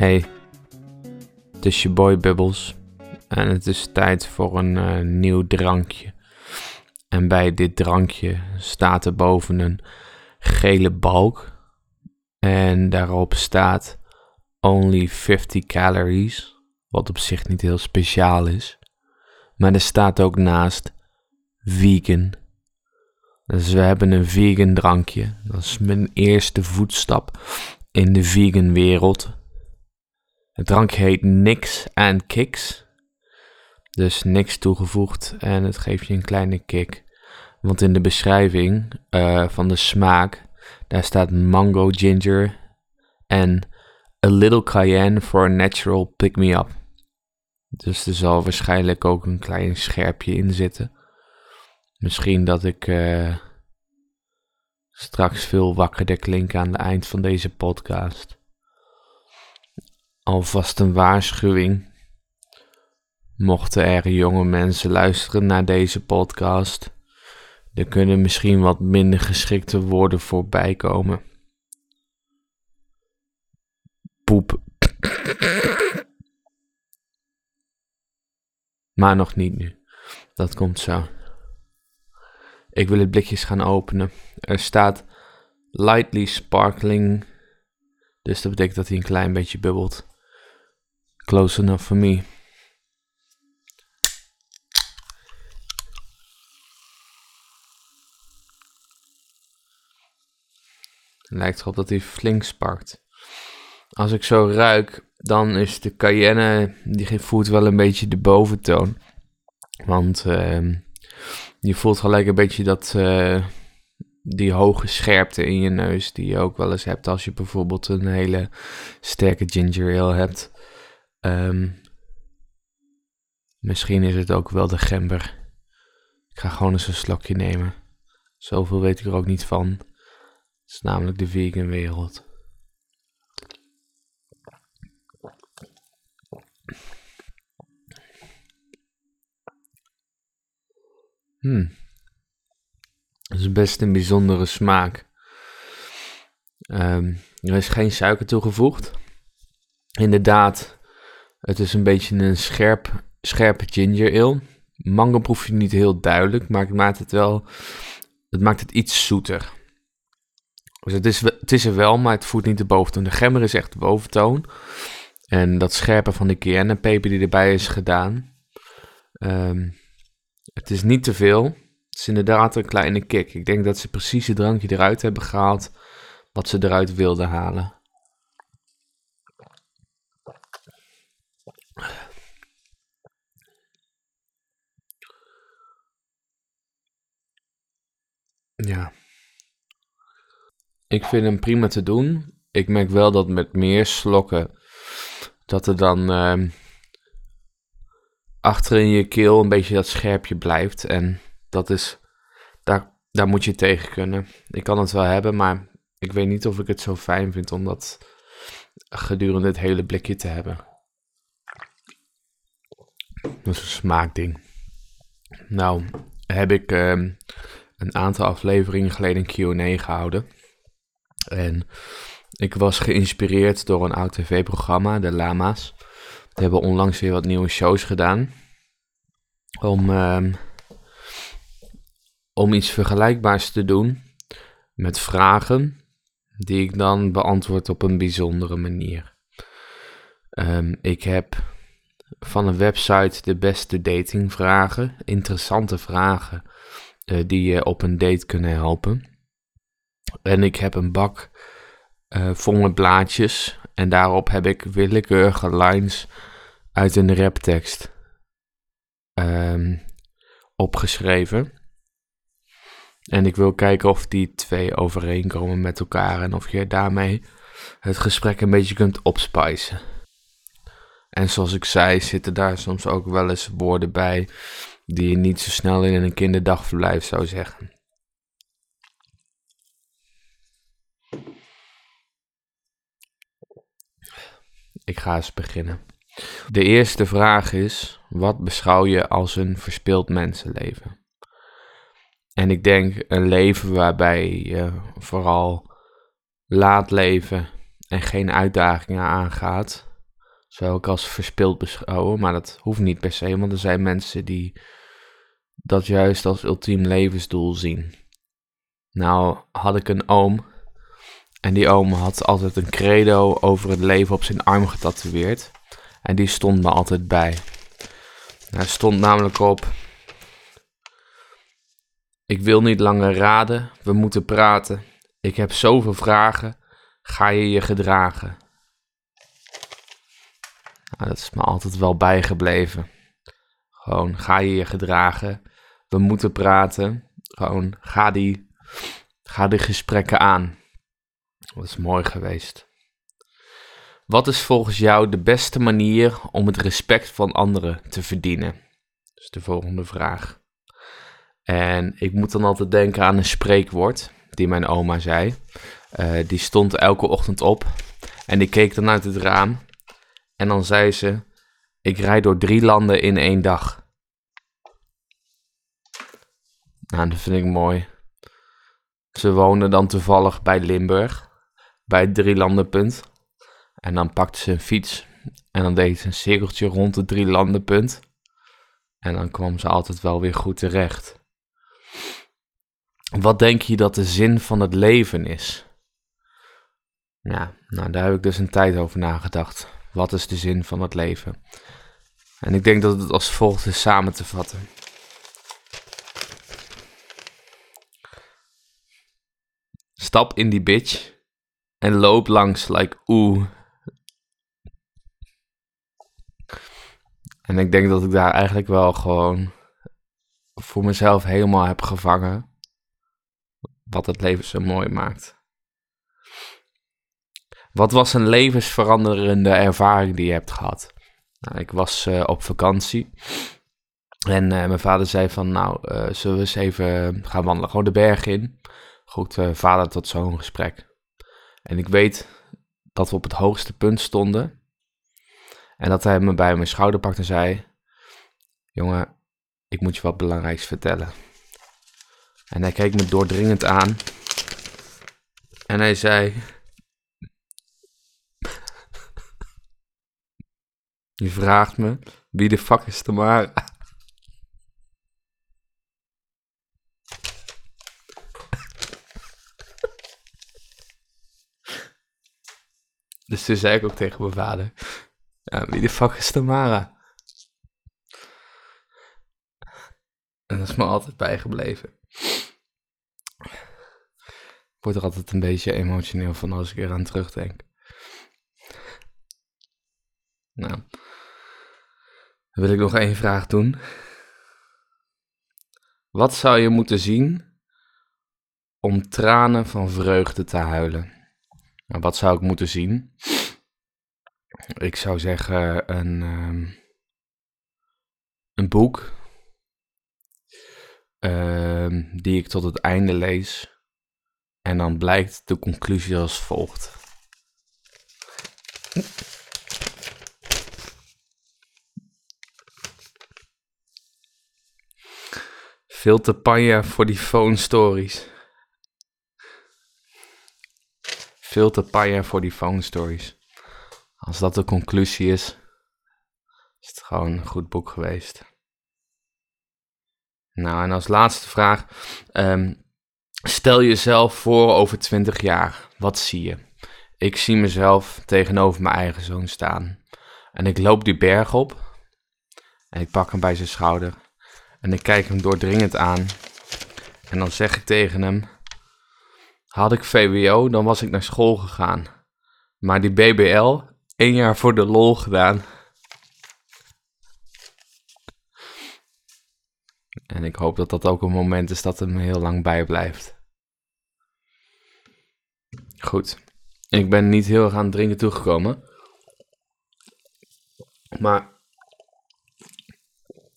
Hey, het is je boy Bubbles en het is tijd voor een eh, nieuw drankje. En bij dit drankje staat er boven een gele balk en daarop staat only 50 calories, wat op zich niet heel speciaal is. Maar er staat ook naast vegan. Dus we hebben een vegan drankje. Dat is mijn eerste voetstap in de vegan wereld. Het drankje heet Nix and Kicks. Dus niks toegevoegd en het geeft je een kleine kick. Want in de beschrijving uh, van de smaak, daar staat mango ginger en a little cayenne for a natural pick-me-up. Dus er zal waarschijnlijk ook een klein scherpje in zitten. Misschien dat ik uh, straks veel wakkerder klink aan het eind van deze podcast. Alvast een waarschuwing. Mochten er jonge mensen luisteren naar deze podcast, er kunnen misschien wat minder geschikte woorden voorbij komen. Poep. Maar nog niet nu. Dat komt zo. Ik wil het blikjes gaan openen. Er staat lightly sparkling. Dus dat betekent dat hij een klein beetje bubbelt. Close enough for me. Lijkt erop dat hij flink sparkt. Als ik zo ruik, dan is de cayenne, die voelt wel een beetje de boventoon. Want uh, je voelt gelijk een beetje dat, uh, die hoge scherpte in je neus, die je ook wel eens hebt als je bijvoorbeeld een hele sterke ginger ale hebt. Um, misschien is het ook wel de gember. Ik ga gewoon eens een slokje nemen. Zoveel weet ik er ook niet van. Het is namelijk de vegan wereld. Hmm. Het is best een bijzondere smaak. Um, er is geen suiker toegevoegd. Inderdaad, het is een beetje een scherp, scherpe ginger ale. Mango proef je niet heel duidelijk, maar het maakt het wel, het maakt het iets zoeter. Dus het is, het is er wel, maar het voert niet de boventoon. De gemmer is echt de boventoon. En dat scherpe van de cayennepeper die erbij is gedaan. Um, het is niet te veel. Het is inderdaad een kleine kick. Ik denk dat ze precies het drankje eruit hebben gehaald wat ze eruit wilden halen. Ja. Ik vind hem prima te doen. Ik merk wel dat met meer slokken dat er dan uh, achter in je keel een beetje dat scherpje blijft. En dat is, daar, daar moet je tegen kunnen. Ik kan het wel hebben, maar ik weet niet of ik het zo fijn vind om dat gedurende het hele blikje te hebben. Dat is een smaakding. Nou, heb ik uh, een aantal afleveringen geleden een Q&A gehouden. En ik was geïnspireerd door een oud tv-programma, de Lama's. Die hebben onlangs weer wat nieuwe shows gedaan. Om, uh, om iets vergelijkbaars te doen met vragen die ik dan beantwoord op een bijzondere manier. Um, ik heb van een website de beste datingvragen, interessante vragen uh, die je op een date kunnen helpen. En ik heb een bak uh, vol met blaadjes en daarop heb ik willekeurige lines uit een raptekst um, opgeschreven. En ik wil kijken of die twee overeenkomen met elkaar en of je daarmee het gesprek een beetje kunt opspicen. En zoals ik zei, zitten daar soms ook wel eens woorden bij die je niet zo snel in een kinderdagverblijf zou zeggen. Ik ga eens beginnen. De eerste vraag is: wat beschouw je als een verspild mensenleven? En ik denk een leven waarbij je vooral laat leven en geen uitdagingen aangaat, zou ik als verspild beschouwen, maar dat hoeft niet per se, want er zijn mensen die dat juist als ultiem levensdoel zien. Nou had ik een oom en die oom had altijd een credo over het leven op zijn arm getatoeëerd en die stond me altijd bij. Hij stond namelijk op ik wil niet langer raden, we moeten praten. Ik heb zoveel vragen, ga je je gedragen? Nou, dat is me altijd wel bijgebleven. Gewoon, ga je je gedragen? We moeten praten. Gewoon, ga die, ga die gesprekken aan. Dat is mooi geweest. Wat is volgens jou de beste manier om het respect van anderen te verdienen? Dat is de volgende vraag. En ik moet dan altijd denken aan een spreekwoord die mijn oma zei. Uh, die stond elke ochtend op en die keek dan uit het raam. En dan zei ze: Ik rijd door drie landen in één dag. Nou, dat vind ik mooi. Ze woonde dan toevallig bij Limburg, bij het drielandenpunt. En dan pakte ze een fiets en dan deed ze een cirkeltje rond het drielandenpunt. En dan kwam ze altijd wel weer goed terecht. Wat denk je dat de zin van het leven is? Nou daar heb ik dus een tijd over nagedacht. Wat is de zin van het leven? En ik denk dat het als volgt is samen te vatten. Stap in die bitch en loop langs like oeh. En ik denk dat ik daar eigenlijk wel gewoon voor mezelf helemaal heb gevangen wat het leven zo mooi maakt. Wat was een levensveranderende ervaring die je hebt gehad? Nou, ik was uh, op vakantie en uh, mijn vader zei van, nou, uh, zullen we eens even gaan wandelen, gewoon de berg in. Goed, vader tot zo'n gesprek. En ik weet dat we op het hoogste punt stonden en dat hij me bij mijn schouder pakte en zei, jongen, ik moet je wat belangrijks vertellen. En hij keek me doordringend aan. En hij zei: Je vraagt me wie de fuck is Tamara? Dus toen zei ik ook tegen mijn vader: ja, Wie de fuck is Tamara? En dat is me altijd bijgebleven. Ik word er altijd een beetje emotioneel van als ik eraan terugdenk. Nou, dan wil ik nog één vraag doen. Wat zou je moeten zien om tranen van vreugde te huilen? Nou, wat zou ik moeten zien? Ik zou zeggen een, um, een boek um, die ik tot het einde lees. En dan blijkt de conclusie als volgt. Veel te panja voor die phone stories. Veel te panja voor die phone stories. Als dat de conclusie is, is het gewoon een goed boek geweest. Nou, en als laatste vraag. Um, Stel jezelf voor over 20 jaar. Wat zie je? Ik zie mezelf tegenover mijn eigen zoon staan. En ik loop die berg op. En ik pak hem bij zijn schouder. En ik kijk hem doordringend aan. En dan zeg ik tegen hem: Had ik VWO, dan was ik naar school gegaan. Maar die BBL, één jaar voor de lol gedaan. En ik hoop dat dat ook een moment is dat hem heel lang bijblijft. Goed. Ik ben niet heel erg aan het drinken toegekomen. Maar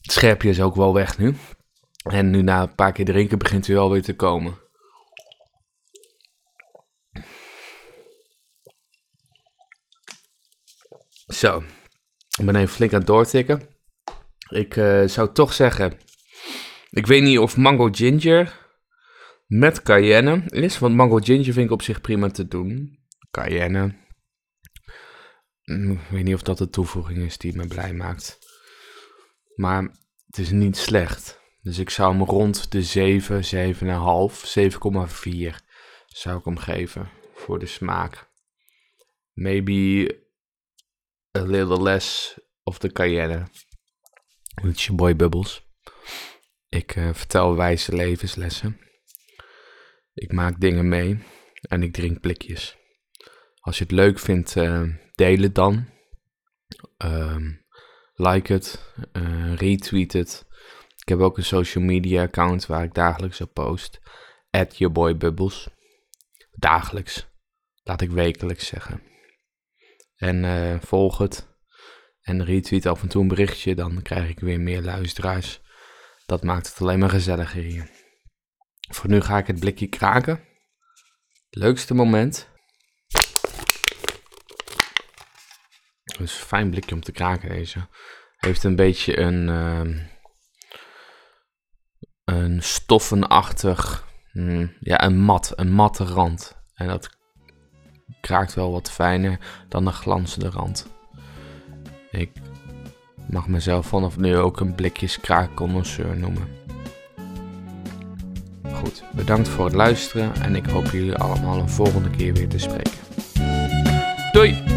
het scherpje is ook wel weg nu. En nu na een paar keer drinken begint hij wel weer te komen. Zo. Ik ben even flink aan het doortikken. Ik uh, zou toch zeggen ik weet niet of Mango Ginger met cayenne is, want Mango Ginger vind ik op zich prima te doen. Cayenne. mm, ik weet niet of dat de toevoeging is die me blij maakt. Maar het is niet slecht. Dus ik zou hem rond de 7, 7,5, 7,4 zou ik hem geven voor de smaak. Maybe a little less of de cayenne. Het is je boy Bubbles. Ik uh, vertel wijze levenslessen. Ik maak dingen mee en ik drink blikjes. Als je het leuk vindt, uh, deel het dan. Uh, like het, uh, retweet het. Ik heb ook een social media account waar ik dagelijks op post. At yourboybubbles. Dagelijks. Laat ik wekelijks zeggen. En uh, volg het. En retweet af en toe een berichtje. Dan krijg ik weer meer luisteraars. Dat maakt het alleen maar gezelliger hier. Voor nu ga ik het blikje kraken. Leukste moment. Een fijn blikje om te kraken deze. Heeft een beetje een, uh, een stoffenachtig, mm, ja een mat, een matte rand. En dat kraakt wel wat fijner dan de glanzende rand. Ik mag mezelf vanaf nu ook een blikjes kraakconnoisseur noemen. Goed, bedankt voor het luisteren en ik hoop jullie allemaal een volgende keer weer te spreken. Doei!